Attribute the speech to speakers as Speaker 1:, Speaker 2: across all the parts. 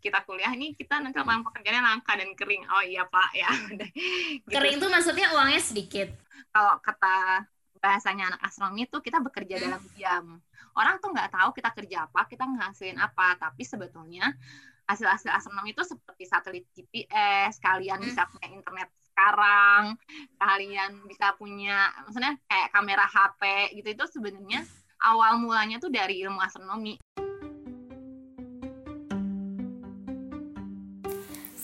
Speaker 1: kita kuliah ini kita nanti lapangan pekerjaannya langka dan kering oh iya pak ya
Speaker 2: gitu. kering itu maksudnya uangnya sedikit
Speaker 1: kalau kata bahasanya anak astronomi itu kita bekerja hmm. dalam diam orang tuh nggak tahu kita kerja apa kita ngasilin apa tapi sebetulnya hasil-hasil astronomi itu seperti satelit GPS kalian hmm. bisa punya internet sekarang kalian bisa punya maksudnya kayak kamera HP gitu itu sebenarnya awal mulanya tuh dari ilmu astronomi.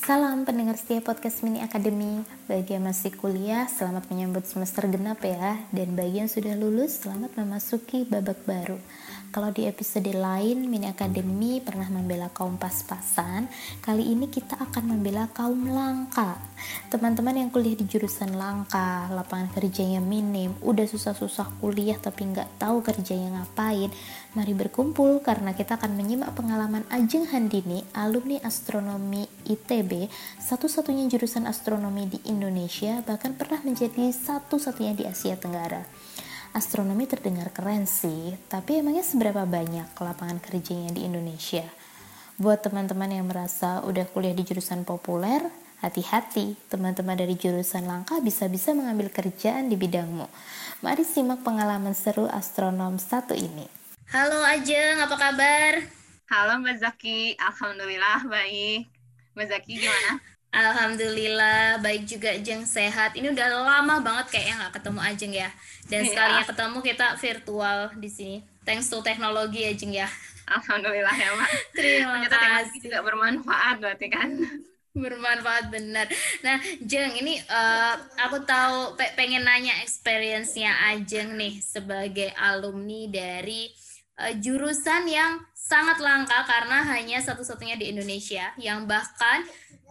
Speaker 3: Salam pendengar setia podcast Mini Academy. Bagi yang masih kuliah, selamat menyambut semester genap ya. Dan bagi yang sudah lulus, selamat memasuki babak baru. Kalau di episode lain Mini Academy pernah membela kaum pas-pasan, kali ini kita akan membela kaum langka. Teman-teman yang kuliah di jurusan langka, lapangan kerjanya minim, udah susah-susah kuliah tapi nggak tahu kerjanya ngapain, mari berkumpul karena kita akan menyimak pengalaman Ajeng Handini, alumni astronomi ITB, satu-satunya jurusan astronomi di Indonesia, bahkan pernah menjadi satu-satunya di Asia Tenggara astronomi terdengar keren sih, tapi emangnya seberapa banyak lapangan kerjanya di Indonesia? Buat teman-teman yang merasa udah kuliah di jurusan populer, hati-hati, teman-teman dari jurusan langka bisa-bisa mengambil kerjaan di bidangmu. Mari simak pengalaman seru astronom satu ini.
Speaker 2: Halo Ajeng, apa kabar?
Speaker 1: Halo Mbak Zaki, Alhamdulillah baik. Mbak Zaki gimana?
Speaker 2: Alhamdulillah baik juga Jeng sehat. Ini udah lama banget kayaknya nggak ketemu Ajeng ya. Dan yeah. sekalinya ketemu kita virtual di sini. Thanks to teknologi ya Jeng ya.
Speaker 1: Alhamdulillah ya Mbak.
Speaker 2: Terima Ternyata kasih.
Speaker 1: juga bermanfaat berarti kan.
Speaker 2: Bermanfaat benar. Nah Jeng ini uh, aku tahu pe pengen nanya experience-nya Ajeng nih sebagai alumni dari uh, jurusan yang sangat langka karena hanya satu-satunya di Indonesia yang bahkan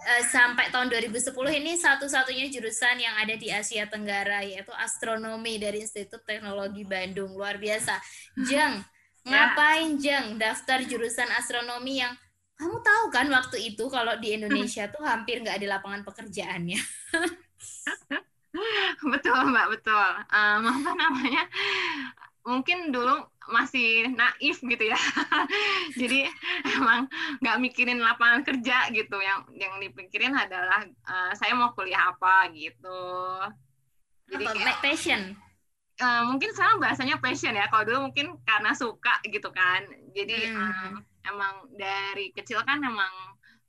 Speaker 2: uh, sampai tahun 2010 ini satu-satunya jurusan yang ada di Asia Tenggara yaitu astronomi dari Institut Teknologi Bandung luar biasa. Jeng, ya. ngapain Jeng daftar jurusan astronomi yang kamu tahu kan waktu itu kalau di Indonesia tuh hampir nggak ada lapangan pekerjaannya.
Speaker 1: betul mbak betul. Um, apa namanya? Mungkin dulu masih naif gitu ya. Jadi emang nggak mikirin lapangan kerja gitu. Yang yang dipikirin adalah uh, saya mau kuliah apa gitu.
Speaker 2: Jadi apa, kayak, passion?
Speaker 1: Uh, mungkin sekarang bahasanya passion ya. Kalau dulu mungkin karena suka gitu kan. Jadi hmm. um, emang dari kecil kan emang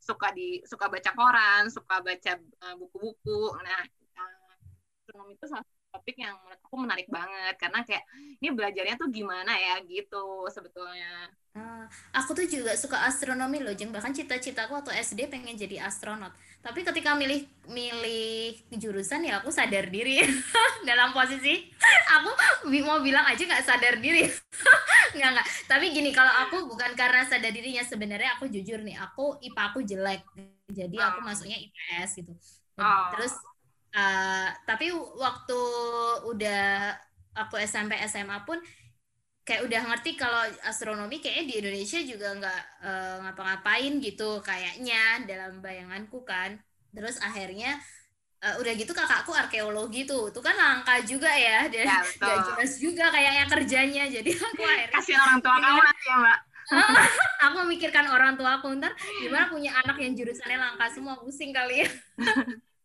Speaker 1: suka di suka baca koran suka baca buku-buku. Uh, nah uh, itu salah topik yang menurut aku menarik banget karena kayak ini belajarnya tuh gimana ya gitu sebetulnya.
Speaker 2: Uh, aku tuh juga suka astronomi loh, Jeng. Bahkan cita-citaku waktu SD pengen jadi astronot. Tapi ketika milih milih jurusan ya aku sadar diri dalam posisi aku mau bilang aja nggak sadar diri. nggak nggak. Tapi gini kalau aku bukan karena sadar dirinya sebenarnya aku jujur nih, aku IPA aku jelek. Jadi aku ah. masuknya IPS gitu. Oh. Terus uh, tapi waktu udah aku SMP SMA pun kayak udah ngerti kalau astronomi kayaknya di Indonesia juga nggak uh, ngapa-ngapain gitu kayaknya dalam bayanganku kan. Terus akhirnya uh, udah gitu kakakku arkeologi tuh. Tuh kan langka juga ya dan ya, gak jelas juga kayaknya kerjanya. Jadi aku akhirnya
Speaker 1: kasih orang tua kamu ya mbak.
Speaker 2: Aku memikirkan orang tua aku ntar gimana punya anak yang jurusannya langka semua? Pusing kali ya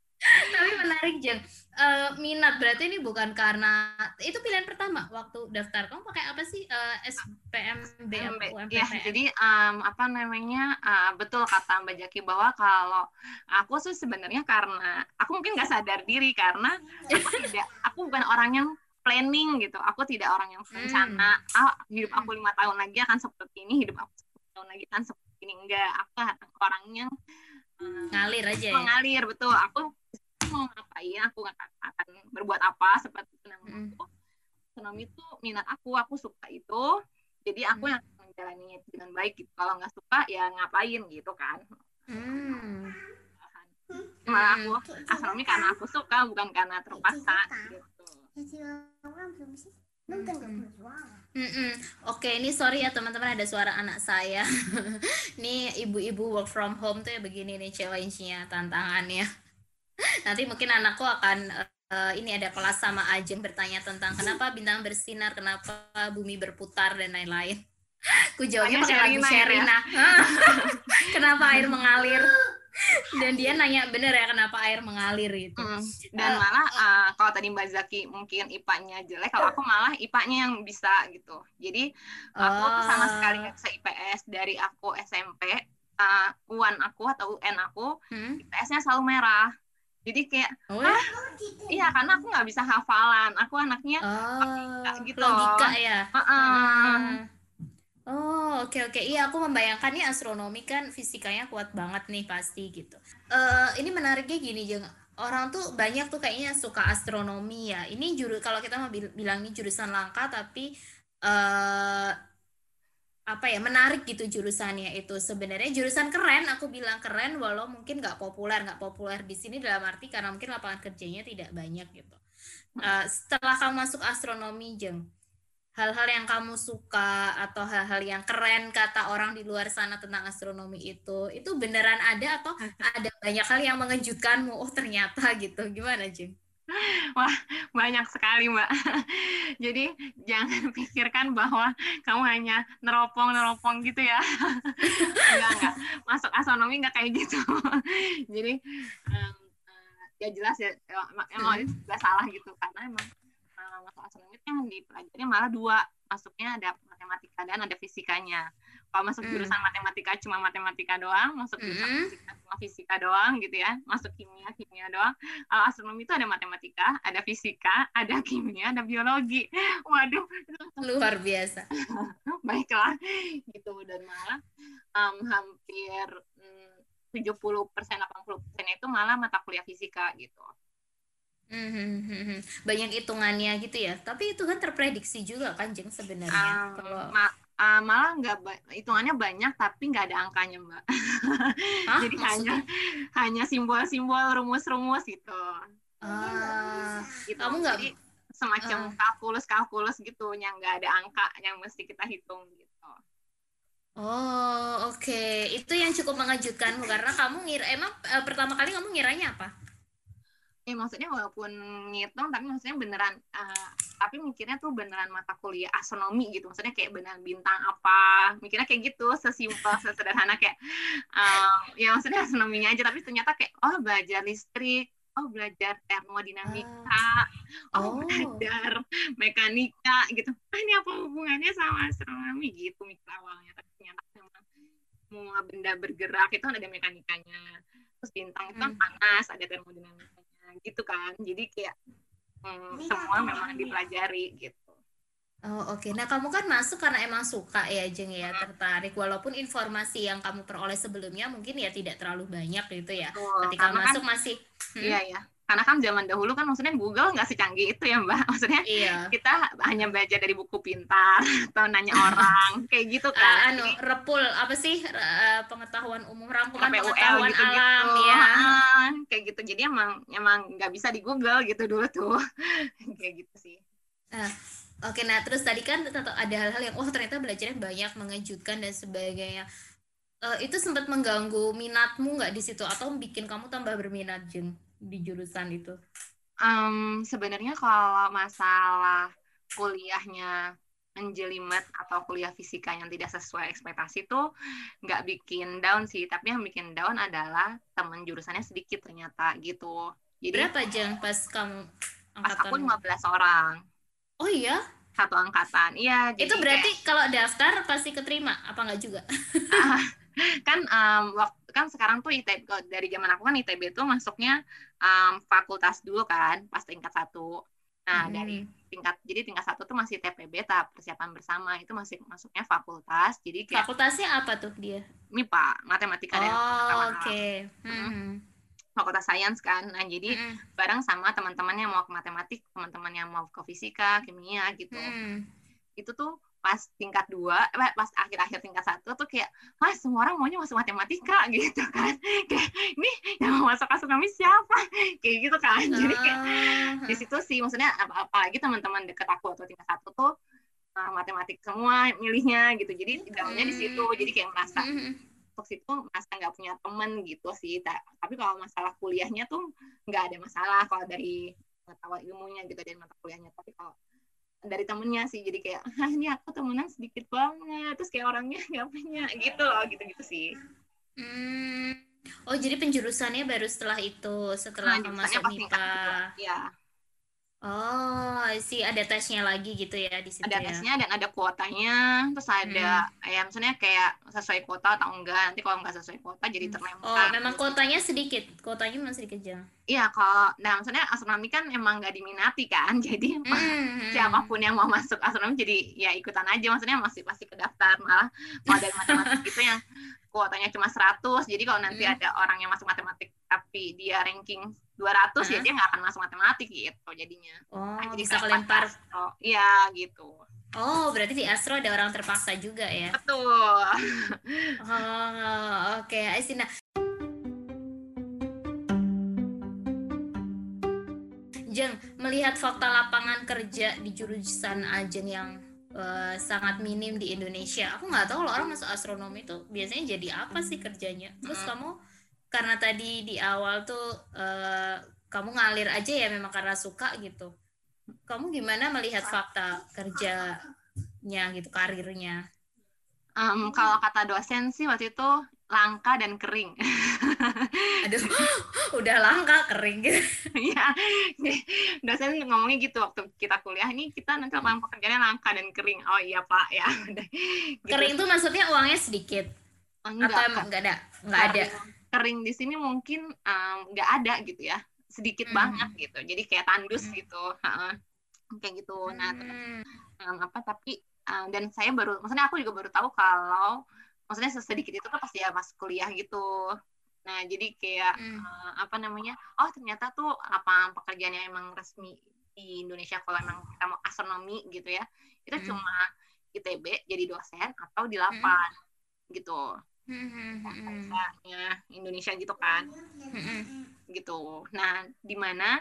Speaker 2: tapi menarik Jeng. Uh, minat berarti ini bukan karena itu pilihan pertama waktu daftar. Kamu pakai apa sih uh, eh, SPMB
Speaker 1: ya jadi um, apa namanya uh, betul kata Mbak Jaki bahwa kalau aku sih sebenarnya karena aku mungkin nggak sadar diri karena aku tidak aku bukan orang yang planning gitu. Aku tidak orang yang berencana hmm. oh, hidup aku lima tahun lagi akan seperti ini hidup aku sepuluh tahun lagi kan seperti ini. Enggak aku orangnya
Speaker 2: ngalir aja
Speaker 1: ya? mengalir betul. Aku mau ngapain? Aku akan berbuat apa seperti itu namanya. Mm. ekonomi itu minat aku. Aku suka itu. Jadi aku mm. yang menjalani itu dengan baik gitu. Kalau nggak suka ya ngapain gitu kan. Mm. malah aku astronomi karena aku suka bukan karena terpaksa gitu
Speaker 2: Mm -mm. Oke, okay, ini sorry ya teman-teman ada suara anak saya. ini ibu-ibu work from home tuh ya begini nih challenge-nya, tantangannya. Nanti mungkin anakku akan uh, ini ada kelas sama Ajeng bertanya tentang kenapa bintang bersinar, kenapa bumi berputar dan lain-lain. Ku jawabnya pakai lagu
Speaker 1: Sherina ya?
Speaker 2: Kenapa air mengalir? Dan dia nanya bener ya kenapa air mengalir gitu.
Speaker 1: Mm. Dan
Speaker 2: Eh,
Speaker 1: malah eh, kalau tadi Mbak Zaki mungkin IPA-nya jelek, kalau aku malah IPA-nya yang bisa gitu. Jadi aku tuh sama sekali
Speaker 2: Oh.
Speaker 1: nggak bisa IPS dari aku SMP. eh, UAN aku atau UN aku
Speaker 2: Hmm?
Speaker 1: IPS-nya selalu merah. Jadi kayak
Speaker 2: Oh, ya?
Speaker 1: iya karena aku nggak bisa hafalan. Aku anaknya
Speaker 2: Oh,
Speaker 1: gitu.
Speaker 2: logika ya.
Speaker 1: Heeh.
Speaker 2: Hmm. Oh, oke oke. Iya, aku membayangkan nih astronomi kan fisikanya kuat banget nih pasti gitu. Eh, ini menariknya gini, Jeng. Orang tuh banyak tuh kayaknya suka astronomi ya. Ini juru kalau kita mau bil- bilang ini jurusan langka tapi eh apa ya menarik gitu jurusannya itu sebenarnya jurusan keren aku bilang keren walau mungkin nggak populer nggak populer di sini dalam arti karena mungkin lapangan kerjanya tidak banyak gitu Eh, setelah kamu masuk astronomi jeng hal-hal yang kamu suka atau hal-hal yang keren kata orang di luar sana tentang astronomi itu itu beneran ada atau ada banyak hal yang mengejutkanmu? Oh ternyata gitu. Gimana jeng
Speaker 1: banyak sekali mbak. Jadi jangan pikirkan bahwa kamu hanya neropong neropong gitu ya. Enggak enggak. Masuk astronomi enggak kayak gitu. Jadi eh, ya jelas ya. Emang, emang itu juga salah gitu. Karena emang astronomi itu yang dipelajari malah dua masuknya ada matematika dan ada fisikanya kalau masuk
Speaker 2: Hmm.
Speaker 1: jurusan matematika cuma matematika doang masuk jurusan
Speaker 2: Mm-mm.
Speaker 1: fisika cuma fisika doang gitu ya masuk kimia kimia doang kalau astronomi itu ada matematika, ada fisika, ada kimia, ada biologi. Waduh, langsung
Speaker 2: luar biasa
Speaker 1: baiklah gitu dan malah em, hampir mm, 70 persen, 80 persen itu malah mata kuliah fisika gitu.
Speaker 2: Mhm, banyak hitungannya gitu ya tapi itu kan terprediksi juga kan jeng sebenarnya
Speaker 1: Em,
Speaker 2: kalau
Speaker 1: ma- eh, malah nggak ba- hitungannya banyak tapi nggak ada angkanya mbak.
Speaker 2: Hah,
Speaker 1: Jadi
Speaker 2: maksudnya?
Speaker 1: hanya hanya simbol-simbol, rumus-rumus gitu.
Speaker 2: Ah,
Speaker 1: gitu.
Speaker 2: Kamu nggak-
Speaker 1: Jadi semacam
Speaker 2: Ah.
Speaker 1: kalkulus-kalkulus gitu yang nggak ada angka yang mesti kita hitung gitu.
Speaker 2: oh oke itu yang cukup mengejutkanmu karena kamu ngira emang eh, pertama kali kamu ngiranya apa
Speaker 1: Eh maksudnya walaupun ngitung tapi maksudnya beneran eh, tapi mikirnya tuh beneran mata kuliah astronomi gitu. Maksudnya kayak beneran bintang apa. Mikirnya kayak gitu sesimpel sesederhana kayak eh, ya maksudnya astronominya aja tapi ternyata kayak oh belajar listrik, oh belajar termodinamika, oh,
Speaker 2: Oh.
Speaker 1: belajar mekanika gitu. Ah, ini apa hubungannya sama astronomi gitu mikir awalnya tapi ternyata memang semua benda bergerak itu ada mekanikanya terus bintang itu kan
Speaker 2: Hmm.
Speaker 1: panas ada termodinamikanya gitu kan. Jadi kayak hmm, semua memang dipelajari gitu.
Speaker 2: Oh oke, nah kamu kan masuk karena emang suka ya Jeng ya tertarik. Walaupun informasi yang kamu peroleh sebelumnya mungkin ya tidak terlalu banyak gitu ya.
Speaker 1: Betul,
Speaker 2: Ketika
Speaker 1: kan
Speaker 2: masuk masih, Hmm?
Speaker 1: iya ya karena kan zaman dahulu kan maksudnya Google nggak secanggih itu ya mbak. Maksudnya
Speaker 2: iya.
Speaker 1: kita hanya belajar dari buku pintar atau nanya orang kayak gitu
Speaker 2: Ah,
Speaker 1: kan.
Speaker 2: anu
Speaker 1: Jadi,
Speaker 2: repul apa sih eh, pengetahuan umum rangkuman pengetahuan
Speaker 1: gitu-gitu.
Speaker 2: alam ya.
Speaker 1: Ah, kayak gitu. Jadi emang emang nggak bisa di Google gitu dulu tuh. Kayak gitu sih.
Speaker 2: Oke, nah terus tadi kan ada hal-hal yang oh ternyata belajarnya banyak, mengejutkan dan sebagainya. Eh, itu sempat mengganggu minatmu nggak di situ? Atau bikin kamu tambah berminat Jeng di jurusan itu?
Speaker 1: Em, sebenarnya kalau masalah kuliahnya menjelimet atau kuliah fisika yang tidak sesuai ekspektasi tuh nggak bikin down sih tapi yang bikin down adalah temen jurusannya sedikit ternyata gitu jadi
Speaker 2: Berapa Jeng pas kamu
Speaker 1: pas aku
Speaker 2: angkatan?
Speaker 1: 15 orang
Speaker 2: Oh iya,
Speaker 1: satu angkatan iya
Speaker 2: itu berarti kalau daftar pasti keterima apa nggak juga?
Speaker 1: kayak- kan em, waktu kan sekarang tuh ITB dari zaman aku kan ITB tuh masuknya em, fakultas dulu kan pas tingkat satu nah
Speaker 2: Hmm.
Speaker 1: dari tingkat jadi tingkat satu tuh masih TPB tahap persiapan bersama itu masih masuknya fakultas jadi kayak
Speaker 2: Fakultasnya apa tuh dia?
Speaker 1: MIPA matematika dan
Speaker 2: Oh
Speaker 1: pengetahuan
Speaker 2: oke.
Speaker 1: alam.
Speaker 2: Hmm.
Speaker 1: fakultas sains kan nah jadi
Speaker 2: Hmm.
Speaker 1: bareng sama teman-teman yang mau ke matematik teman-teman yang mau ke fisika kimia gitu
Speaker 2: Hmm.
Speaker 1: itu tuh pas tingkat dua eh, pas akhir-akhir tingkat satu tuh kayak mas semua orang maunya masuk matematika gitu kan. Kayak ini yang mau masuk astronomi siapa? Kayak gitu kan. Jadi kayak
Speaker 2: Ah,
Speaker 1: di situ sih maksudnya ap- apalagi teman-teman deket aku atau tingkat satu tuh uh, matematik semua milihnya gitu. Jadi dalamnya di situ. Jadi kayak merasa
Speaker 2: hmm.
Speaker 1: untuk situ merasa nggak punya temen gitu sih. Ta- tapi kalau masalah kuliahnya tuh nggak ada masalah kalau dari pengetahuan ilmunya gitu dari mata kuliahnya. Tapi kalau dari temennya sih jadi kayak ah ini aku temenan sedikit banget terus kayak orangnya nggak punya gitu loh gitu gitu sih
Speaker 2: Hmm. Oh, jadi penjurusannya baru setelah itu, setelah
Speaker 1: nah,
Speaker 2: kamu masuk MIPA.
Speaker 1: ya
Speaker 2: Oh, sih ada tesnya lagi gitu ya di situ
Speaker 1: ada
Speaker 2: ya.
Speaker 1: tesnya dan ada kuotanya terus ada ya misalnya kayak sesuai kuota atau enggak nanti kalau enggak sesuai kuota jadi terlempar
Speaker 2: Oh, memang kuotanya sedikit. Kuotanya memang sedikit aja.
Speaker 1: iya kalau nah maksudnya astronomi kan emang nggak diminati kan jadi
Speaker 2: Hmm.
Speaker 1: siapa pun yang mau masuk astronomi jadi ya ikutan aja maksudnya masih pasti kedaftar malah kalau dari matematik itu yang kuotanya cuma 100 jadi kalau nanti
Speaker 2: Hmm.
Speaker 1: ada orang yang masuk matematik tapi dia ranking 200 ya
Speaker 2: Hah?
Speaker 1: dia nggak akan masuk matematik gitu jadinya
Speaker 2: Oh,
Speaker 1: Nah, jadi
Speaker 2: bisa kelempar.
Speaker 1: iya gitu
Speaker 2: Oh, berarti di Astro ada orang terpaksa juga ya.
Speaker 1: betul
Speaker 2: Oh, oke. See. Nah, Jeng, melihat fakta lapangan kerja di jurusan Ajeng yang eh, sangat minim di Indonesia, aku nggak tahu loh orang masuk astronomi itu biasanya jadi apa sih kerjanya. Terus
Speaker 1: Hmm.
Speaker 2: kamu karena tadi di awal tuh eh, kamu ngalir aja ya memang karena suka gitu. Kamu gimana melihat fakta kerjanya gitu, karirnya?
Speaker 1: Em, kalau kata dosen sih waktu itu langka dan kering
Speaker 2: Aduh, udah langka kering gitu.
Speaker 1: Iya, dosen ngomongnya gitu waktu kita kuliah ini kita nanti lapangan pekerjaannya langka dan kering. Oh iya pak ya. Udah. Gitu.
Speaker 2: Kering tuh maksudnya uangnya sedikit
Speaker 1: enggak,
Speaker 2: atau emang nggak ada? Nggak ada.
Speaker 1: kering, kering di sini mungkin nggak ada gitu ya, sedikit
Speaker 2: Hmm.
Speaker 1: banget gitu. Jadi kayak tandus
Speaker 2: Hmm.
Speaker 1: gitu, Heeh. kayak gitu. Nah terus,
Speaker 2: Hmm.
Speaker 1: em, apa tapi em, dan saya baru, maksudnya aku juga baru tahu kalau maksudnya sesedikit itu tuh pas dia pas kuliah gitu. Nah jadi kayak
Speaker 2: Hmm.
Speaker 1: eh, apa namanya oh ternyata tuh lapangan pekerjaan yang emang resmi di Indonesia kalau emang kita mau astronomi gitu ya itu
Speaker 2: Hmm.
Speaker 1: cuma ITB jadi dosen atau di lapan gitu
Speaker 2: Hmm, hmm, hmm, hmm.
Speaker 1: Bahasanya Indonesia gitu kan
Speaker 2: Hmm, hmm.
Speaker 1: gitu nah di mana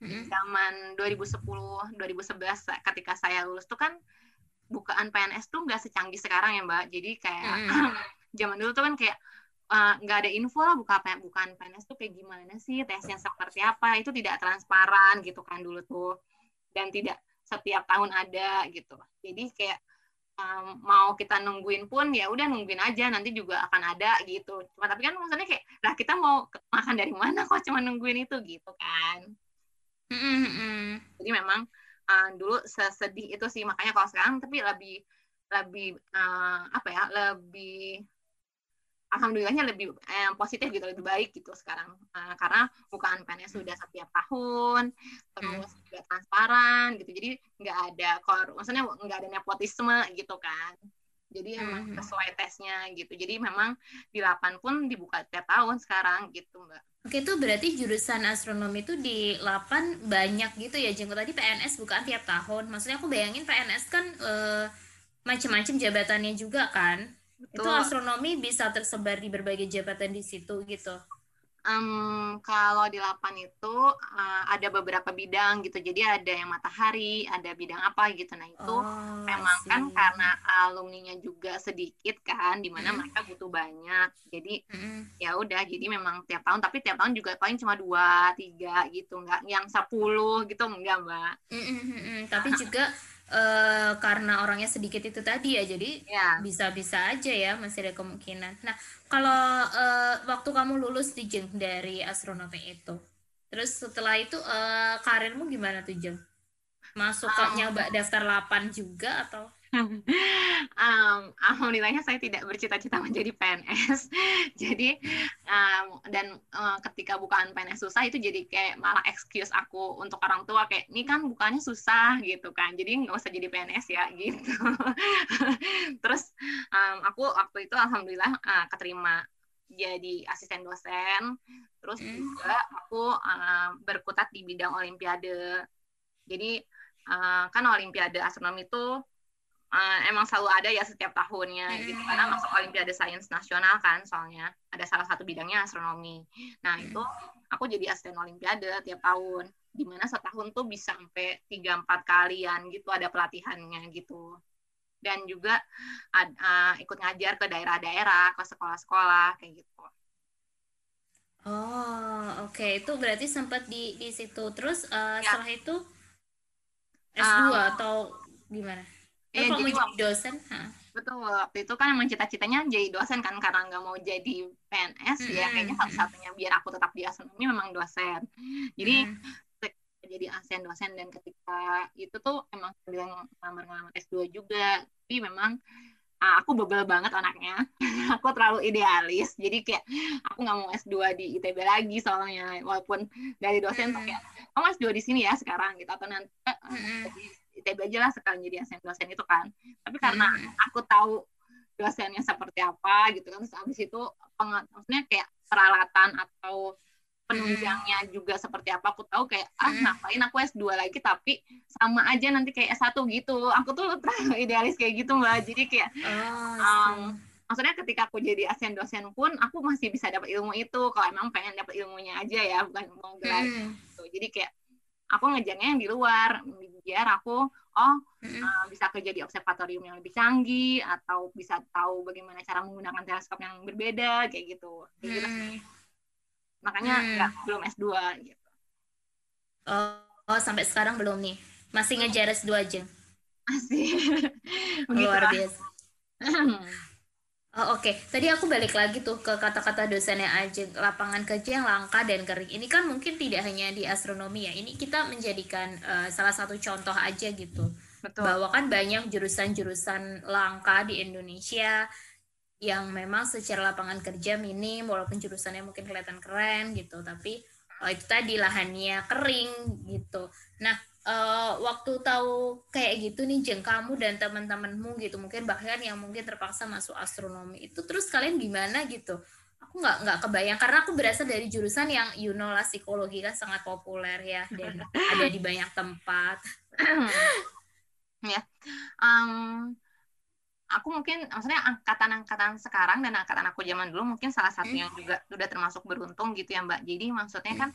Speaker 2: Hmm.
Speaker 1: zaman 2010 2011 ketika saya lulus tuh kan bukaan PNS tuh nggak secanggih sekarang ya mbak jadi kayak
Speaker 2: Hmm.
Speaker 1: zaman dulu tuh kan kayak eh, nggak ada info lah buka bukaan PNS tuh kayak gimana sih tesnya seperti apa itu tidak transparan gitu kan dulu tuh dan tidak setiap tahun ada gitu jadi kayak em, mau kita nungguin pun ya udah nungguin aja nanti juga akan ada gitu cuma tapi kan maksudnya kayak lah kita mau makan dari mana kok cuma nungguin itu gitu kan
Speaker 2: Hmm, hmm, hmm.
Speaker 1: jadi memang uh, dulu sesedih itu sih makanya kalau sekarang tapi lebih lebih uh, apa ya lebih alhamdulillahnya lebih eh, positif gitu lebih baik gitu sekarang Uh, karena bukan PNS sudah setiap tahun terus juga transparan gitu jadi nggak ada kor maksudnya nggak ada nepotisme gitu kan jadi emang
Speaker 2: Mhm.
Speaker 1: sesuai tesnya gitu jadi memang di lapan pun dibuka tiap tahun sekarang gitu mbak
Speaker 2: Oke, itu berarti jurusan astronomi itu di 8 banyak gitu ya, Jengko. Tadi PNS bukan tiap tahun. Maksudnya aku bayangin PNS kan eh, macam-macam jabatannya juga kan. Itu astronomi bisa tersebar di berbagai jabatan di situ gitu.
Speaker 1: Em, kalau di lapan itu eh, ada beberapa bidang gitu. Jadi ada yang matahari, ada bidang apa gitu. Nah itu
Speaker 2: Oh,
Speaker 1: memang kan karena alumninya juga sedikit kan, di
Speaker 2: mana
Speaker 1: mereka butuh banyak. Jadi
Speaker 2: Mm-mm.
Speaker 1: ya udah, jadi memang tiap tahun. Tapi tiap tahun juga paling cuma dua, tiga gitu, nggak yang sepuluh gitu enggak mbak.
Speaker 2: Mm-mm. Tapi juga eh, karena orangnya sedikit itu tadi ya, jadi
Speaker 1: Ya.
Speaker 2: bisa-bisa aja ya masih ada kemungkinan. Nah, kalau eh, waktu kamu lulus di Jeng dari astronomi itu, terus setelah itu eh, karirmu gimana tuh Jeng? Masuk
Speaker 1: Um,
Speaker 2: nyoba daftar 8 juga atau?
Speaker 1: Em, alhamdulillahnya saya tidak bercita-cita menjadi PNS. jadi em, dan eh, ketika bukaan PNS susah itu jadi kayak malah excuse aku untuk orang tua kayak ini kan bukannya susah gitu kan. Jadi nggak usah jadi PNS ya gitu. Terus em, aku waktu itu alhamdulillah eh, keterima jadi asisten dosen. Terus
Speaker 2: Hmm.
Speaker 1: juga aku eh, berkutat di bidang olimpiade. Jadi eh, kan olimpiade astronomi itu uh, emang selalu ada ya setiap tahunnya
Speaker 2: Hmm.
Speaker 1: gitu karena masuk Olimpiade Sains Nasional kan soalnya ada salah satu bidangnya astronomi. Nah
Speaker 2: Hmm.
Speaker 1: itu aku jadi asisten Olimpiade tiap tahun di mana setahun tuh bisa sampai tiga empat kalian gitu ada pelatihannya gitu dan juga ad- uh, ikut ngajar ke daerah-daerah ke sekolah-sekolah kayak gitu.
Speaker 2: Oh, oke. Itu berarti sempat di di situ. Terus eh,
Speaker 1: Ya.
Speaker 2: setelah itu S2
Speaker 1: Um,
Speaker 2: atau gimana?
Speaker 1: Iya,
Speaker 2: Kalau mau
Speaker 1: jadi
Speaker 2: jadi dosen, Hah.
Speaker 1: Betul, waktu itu kan emang cita-citanya jadi dosen kan karena nggak mau jadi PNS ya
Speaker 2: Mm-mm.
Speaker 1: kayaknya satu-satunya biar aku tetap di astronomi memang dosen. Jadi
Speaker 2: Mm.
Speaker 1: jadi ASN dosen dan ketika itu tuh emang sambil ngelamar-ngelamar S2 juga. Tapi memang ah, aku bebel banget anaknya. aku terlalu idealis. Jadi kayak aku nggak mau S2 di ITB lagi soalnya walaupun dari dosen tuh
Speaker 2: Mm.
Speaker 1: kayak kamu S2 di sini ya sekarang gitu atau nanti eh,
Speaker 2: Mm-mm.
Speaker 1: ITB aja lah sekalian jadi ASN dosen itu kan. Tapi karena
Speaker 2: Mm.
Speaker 1: aku tahu dosennya seperti apa gitu kan terus abis itu peng- maksudnya kayak peralatan atau penunjangnya juga seperti apa aku tahu kayak ah
Speaker 2: Hmm.
Speaker 1: ngapain aku S2 lagi tapi sama aja nanti kayak S1 gitu aku tuh terlalu idealis kayak gitu mbak jadi kayak
Speaker 2: Oh,
Speaker 1: um, maksudnya ketika aku jadi ASN dosen pun aku masih bisa dapat ilmu itu kalau emang pengen dapat ilmunya aja ya bukan mau gelar
Speaker 2: Mm.
Speaker 1: gitu jadi kayak aku ngejarnya yang di luar biar aku oh uh, bisa kerja di observatorium yang lebih canggih atau bisa tahu bagaimana cara menggunakan teleskop yang berbeda kayak gitu. Kayak gitu.
Speaker 2: Mm.
Speaker 1: Makanya
Speaker 2: Hmm.
Speaker 1: nggak belum S2 gitu.
Speaker 2: Oh, oh, sampai sekarang belum nih. Masih ngejar S2 aja.
Speaker 1: Masih.
Speaker 2: Luar biasa. Oh, oke. Tadi aku balik lagi tuh ke kata-kata dosennya aja, lapangan kerja yang langka dan kering. Ini kan mungkin tidak hanya di astronomi ya. Ini kita menjadikan eh, salah satu contoh aja gitu.
Speaker 1: Betul.
Speaker 2: Bahwa kan banyak jurusan-jurusan langka di Indonesia yang memang secara lapangan kerja minim walaupun jurusannya mungkin kelihatan keren gitu, tapi eh, itu tadi lahannya kering gitu. Nah, eh, waktu tahu kayak gitu nih Jeng kamu dan teman-temanmu gitu mungkin bahkan yang mungkin terpaksa masuk astronomi itu terus kalian gimana gitu aku nggak nggak kebayang karena aku berasal dari jurusan yang you know lah psikologi kan sangat populer ya dan ada di banyak tempat
Speaker 1: ya. Um, aku mungkin maksudnya angkatan-angkatan sekarang dan angkatan aku zaman dulu mungkin salah satu
Speaker 2: Hmm.
Speaker 1: yang juga udah termasuk beruntung gitu ya Mbak. Jadi maksudnya kan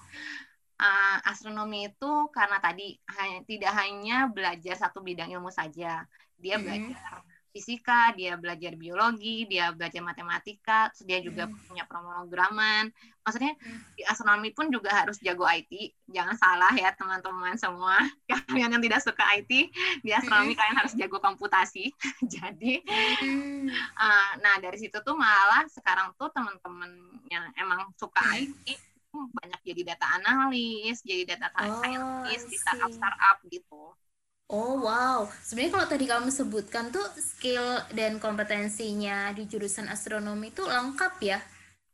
Speaker 1: uh, astronomi itu karena tadi hanya, tidak hanya belajar satu bidang ilmu saja. Dia
Speaker 2: Mhm.
Speaker 1: belajar fisika, dia belajar biologi, dia belajar matematika, terus dia juga
Speaker 2: Hmm.
Speaker 1: punya pemrograman. Maksudnya
Speaker 2: Hmm.
Speaker 1: di astronomi pun juga harus jago IT. Jangan salah ya teman-teman semua. Kalian yang tidak suka IT, di astronomi
Speaker 2: Hmm.
Speaker 1: kalian harus jago komputasi. Jadi,
Speaker 2: Hmm.
Speaker 1: uh, nah dari situ tuh malah sekarang tuh teman-teman yang emang suka
Speaker 2: Hmm.
Speaker 1: IT banyak jadi data analis, jadi data
Speaker 2: Oh,
Speaker 1: scientist di
Speaker 2: I see.
Speaker 1: startup-startup gitu.
Speaker 2: Oh wow, sebenarnya kalau tadi kamu sebutkan tuh skill dan kompetensinya di jurusan astronomi itu lengkap ya.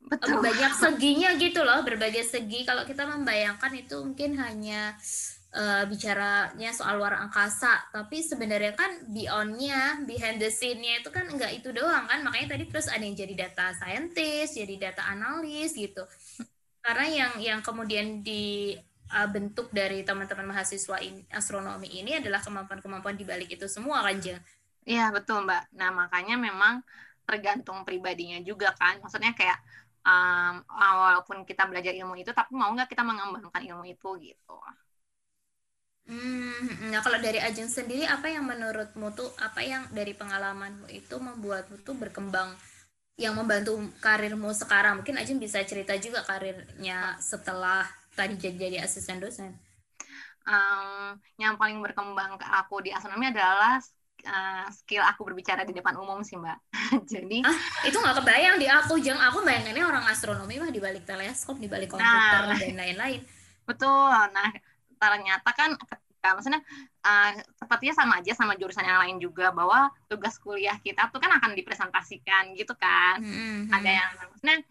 Speaker 1: Betul.
Speaker 2: banyak seginya gitu loh berbagai segi kalau kita membayangkan itu mungkin hanya eh, bicaranya soal luar angkasa tapi sebenarnya kan beyondnya behind the scene-nya itu kan enggak itu doang kan makanya tadi terus ada yang jadi data scientist jadi data analis gitu karena yang yang kemudian dibentuk dari teman-teman mahasiswa ini, astronomi ini adalah kemampuan-kemampuan di balik itu semua kan Jeng?
Speaker 1: Iya betul Mbak. Nah makanya memang tergantung pribadinya juga kan. Maksudnya kayak um, walaupun kita belajar ilmu itu, tapi mau nggak kita mengembangkan ilmu itu gitu.
Speaker 2: Hmm, nah kalau dari Ajeng sendiri apa yang menurutmu tuh apa yang dari pengalamanmu itu membuatmu tuh berkembang yang membantu karirmu sekarang? Mungkin Ajeng bisa cerita juga karirnya setelah tadi jadi, jadi asisten dosen.
Speaker 1: Um, yang paling berkembang ke aku di astronomi adalah uh, skill aku berbicara di depan umum sih Mbak. Jadi
Speaker 2: Ah, itu nggak kebayang di aku, Jeng. Aku bayangannya orang astronomi mah di balik teleskop, di balik komputer
Speaker 1: Nah.
Speaker 2: dan lain-lain.
Speaker 1: betul. Nah ternyata kan ketika maksudnya uh, sepertinya sama aja sama jurusan yang lain juga bahwa tugas kuliah kita tuh kan akan dipresentasikan gitu kan.
Speaker 2: Hmm,
Speaker 1: ada yang maksudnya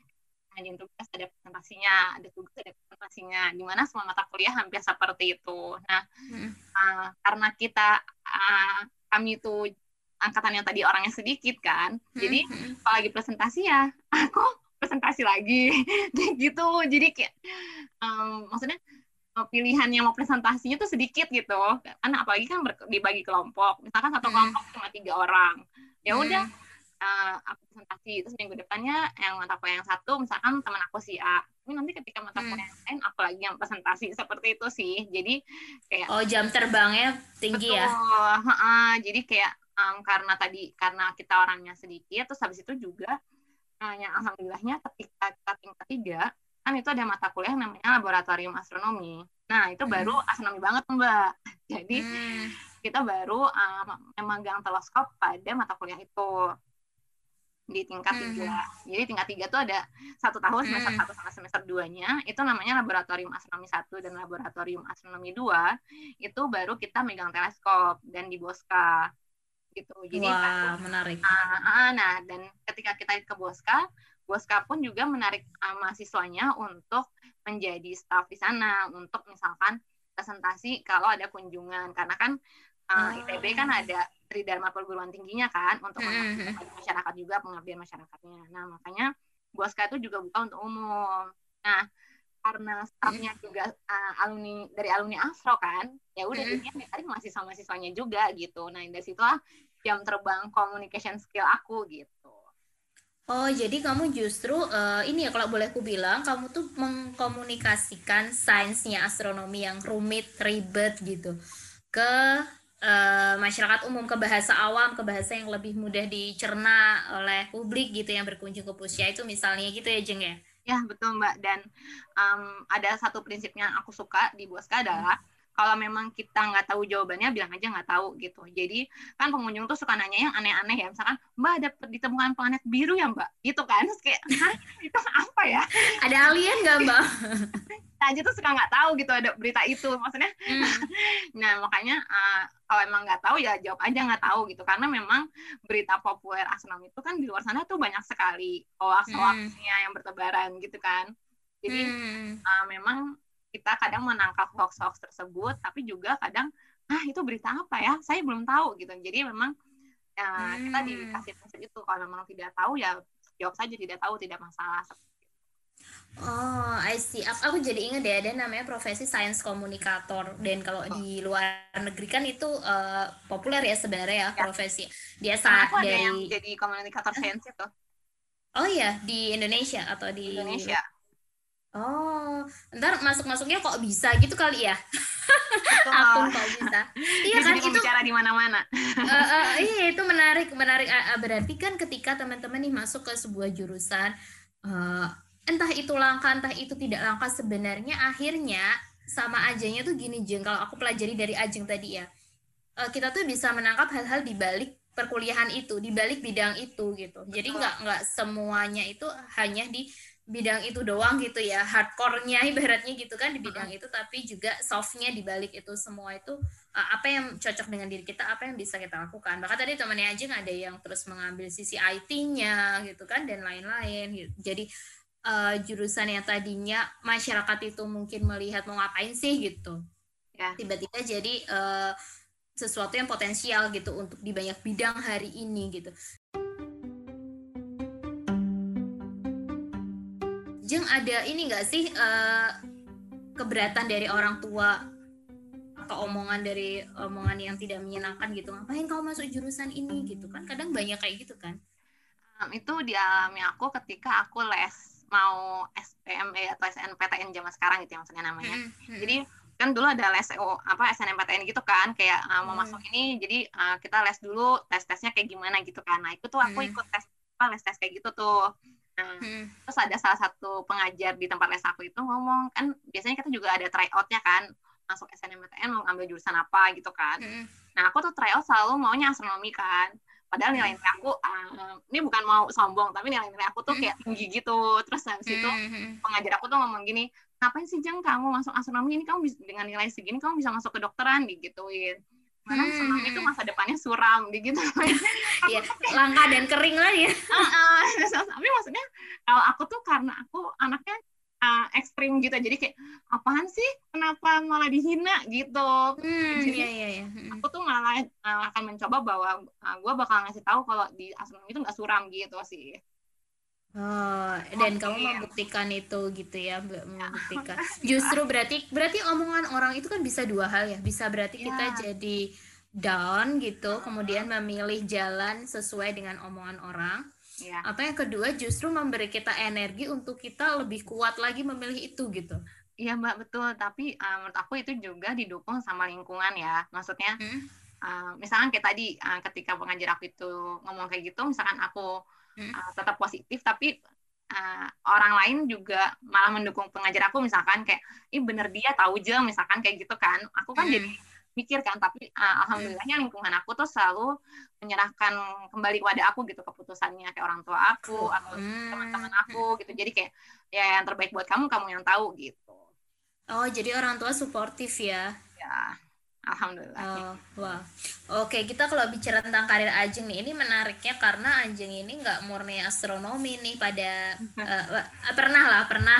Speaker 1: ngajin tugas ada presentasinya ada tugas ada presentasinya. Di mana semua mata kuliah hampir seperti itu. Nah
Speaker 2: Hmm.
Speaker 1: uh, karena kita uh, kami itu angkatan yang tadi orangnya sedikit kan jadi
Speaker 2: Hmm,
Speaker 1: kalau lagi presentasi ya aku presentasi lagi. Gitu. Jadi kayak um, maksudnya pilihan yang mau presentasinya tuh sedikit gitu kan apalagi kan dibagi kelompok misalkan satu
Speaker 2: Hmm.
Speaker 1: kelompok cuma tiga orang ya udah
Speaker 2: Hmm.
Speaker 1: uh, aku presentasi terus minggu depannya yang mata kuliah yang satu misalkan teman aku si A ini nanti ketika mata
Speaker 2: Hmm.
Speaker 1: kuliah yang lain aku lagi yang presentasi seperti itu sih jadi kayak
Speaker 2: Oh, jam terbangnya tinggi ya?
Speaker 1: heeh. jadi kayak um, karena tadi karena kita orangnya sedikit terus habis itu juga uh, yang alhamdulillahnya ketika kita tingkat tiga kan itu ada mata kuliah namanya laboratorium astronomi nah itu
Speaker 2: Hmm.
Speaker 1: baru astronomi banget mbak Jadi hmm. kita baru uh, memegang teleskop pada mata kuliah itu di tingkat hmm. tiga. Jadi tingkat tiga tuh ada satu tahun semester satu sampai semester duanya itu namanya laboratorium astronomi satu dan laboratorium astronomi dua itu baru kita megang teleskop dan di Boska gitu. Jadi
Speaker 2: Wah, menarik.
Speaker 1: Uh, uh, nah dan ketika kita ke Boska, Boska pun juga menarik uh, mahasiswanya untuk menjadi staf di sana untuk misalkan presentasi kalau ada kunjungan karena kan uh, ITB kan ada tridharma perguruan tingginya kan untuk mm -hmm. masyarakat juga pengabdian masyarakatnya. Nah makanya Boska itu juga buka untuk umum. Nah karena staffnya juga uh, alumni dari alumni Astro kan, ya udah -hmm. ditarik mahasiswa-mahasiswanya juga gitu. Nah dari situlah jam terbang communication skill aku gitu.
Speaker 2: Oh, jadi kamu justru uh, ini ya kalau boleh aku bilang, kamu tuh mengkomunikasikan sainsnya astronomi yang rumit, ribet gitu ke uh, masyarakat umum ke bahasa awam, ke bahasa yang lebih mudah dicerna oleh publik gitu yang berkunjung ke Pusya itu misalnya gitu ya Jeng ya?
Speaker 1: Ya betul Mbak dan um, ada satu prinsipnya yang aku suka di Boska adalah hmm kalau memang kita nggak tahu jawabannya bilang aja nggak tahu gitu. Jadi kan pengunjung tuh suka nanya yang aneh-aneh ya. Misalkan mbak ada ditemukan planet biru ya mbak? Gitu kan. Terus kayak itu apa ya?
Speaker 2: Ada alien nggak mbak?
Speaker 1: Aja tuh suka nggak tahu gitu ada berita itu. Maksudnya hmm. nah makanya uh, kalau emang nggak tahu ya jawab aja nggak tahu gitu. Karena memang berita populer astronomi itu kan di luar sana tuh banyak sekali hoax-hoaxnya hmm. yang bertebaran gitu kan. Jadi hmm. uh, memang kita kadang menangkap hoax-hoax tersebut tapi juga kadang ah itu berita apa ya saya belum tahu gitu jadi memang ya, hmm. kita dikasih prinsip itu kalau memang tidak tahu ya jawab saja tidak tahu tidak masalah
Speaker 2: Oh, I see. Aku, aku jadi ingat deh ada namanya profesi sains komunikator dan kalau oh. di luar negeri kan itu uh, populer ya sebenarnya ya, ya. profesi. Dia saat dari
Speaker 1: yang jadi komunikator sains itu.
Speaker 2: Oh iya, di Indonesia atau di
Speaker 1: Indonesia.
Speaker 2: Oh, ntar masuk-masuknya kok bisa gitu kali ya? Akun kok bisa.
Speaker 1: Iya kan itu bicara di mana-mana.
Speaker 2: uh, uh, iya itu menarik, menarik. Uh, berarti kan ketika teman-teman nih masuk ke sebuah jurusan, uh, entah itu langka, entah itu tidak langka, sebenarnya akhirnya sama ajengnya tuh gini jeng. Kalau aku pelajari dari ajeng tadi ya, uh, kita tuh bisa menangkap hal-hal di balik perkuliahan itu, di balik bidang itu gitu. Jadi nggak nggak semuanya itu hanya di bidang itu doang gitu ya. Hardcore-nya ibaratnya gitu kan di bidang itu tapi juga soft-nya di balik itu semua itu uh, apa yang cocok dengan diri kita apa yang bisa kita lakukan. Bahkan tadi temannya aja ada yang terus mengambil sisi IT-nya gitu kan dan lain-lain gitu. jadi uh, jurusan yang tadinya masyarakat itu mungkin melihat mau ngapain sih gitu ya. tiba-tiba jadi uh, sesuatu yang potensial gitu untuk di banyak bidang hari ini gitu Jeng ada ini nggak sih uh, keberatan dari orang tua atau omongan dari omongan yang tidak menyenangkan gitu ngapain kau masuk jurusan ini gitu kan kadang banyak kayak gitu kan
Speaker 1: um, itu dialami aku ketika aku les mau SPME atau SNPTN zaman sekarang gitu ya maksudnya namanya hmm, hmm. jadi kan dulu ada les oh, apa SNMPTN gitu kan kayak uh, mau hmm. masuk ini jadi uh, kita les dulu tes tesnya kayak gimana gitu kan nah itu tuh aku hmm. ikut tes apa les tes kayak gitu tuh hmm. terus ada salah satu pengajar di tempat les aku itu ngomong kan biasanya kita juga ada tryoutnya kan masuk SNMPTN mau ngambil jurusan apa gitu kan. Hmm. Nah aku tuh tryout selalu maunya astronomi kan. Padahal nilai nilai aku uh, ini bukan mau sombong tapi nilai nilai aku tuh kayak tinggi gitu. Terus habis itu pengajar aku tuh ngomong gini, ngapain sih Jeng kamu masuk astronomi ini kamu bisa, dengan nilai segini kamu bisa masuk ke dokteran digituin karena hmm. senang itu masa depannya suram gitu.
Speaker 2: Ya, langka dan kering lah ya. Uh,
Speaker 1: uh, tapi maksudnya kalau aku tuh karena aku anaknya uh, ekstrim gitu jadi kayak apaan sih? Kenapa malah dihina? gitu.
Speaker 2: Hmm, jadi iya, iya, iya.
Speaker 1: aku tuh malah uh, akan mencoba bahwa uh, gue bakal ngasih tahu kalau di astronomi itu nggak suram gitu sih
Speaker 2: Oh, dan kamu membuktikan itu gitu ya, membuktikan. Justru berarti berarti omongan orang itu kan bisa dua hal ya. Bisa berarti yeah. kita jadi down gitu, kemudian memilih jalan sesuai dengan omongan orang. Yeah. Atau yang kedua justru memberi kita energi untuk kita lebih kuat lagi memilih itu gitu.
Speaker 1: Iya mbak betul, tapi uh, menurut aku itu juga didukung sama lingkungan ya. Maksudnya, hmm? uh, misalkan kayak tadi uh, ketika pengajar aku itu ngomong kayak gitu, misalkan aku uh, tetap positif tapi uh, orang lain juga malah mendukung pengajar aku misalkan kayak ih bener dia tahu aja misalkan kayak gitu kan aku kan hmm. jadi mikir kan tapi uh, alhamdulillahnya lingkungan aku tuh selalu menyerahkan kembali kepada aku gitu keputusannya kayak orang tua aku atau
Speaker 2: Hmm.
Speaker 1: teman-teman aku gitu jadi kayak ya yang terbaik buat kamu kamu yang tahu gitu
Speaker 2: Oh, jadi orang tua suportif ya.
Speaker 1: ya alhamdulillah
Speaker 2: Oh, wah. Oke, kita kalau bicara tentang karir Ajeng nih, ini menariknya karena Ajeng ini nggak murni astronomi nih pada eh, pernah lah, pernah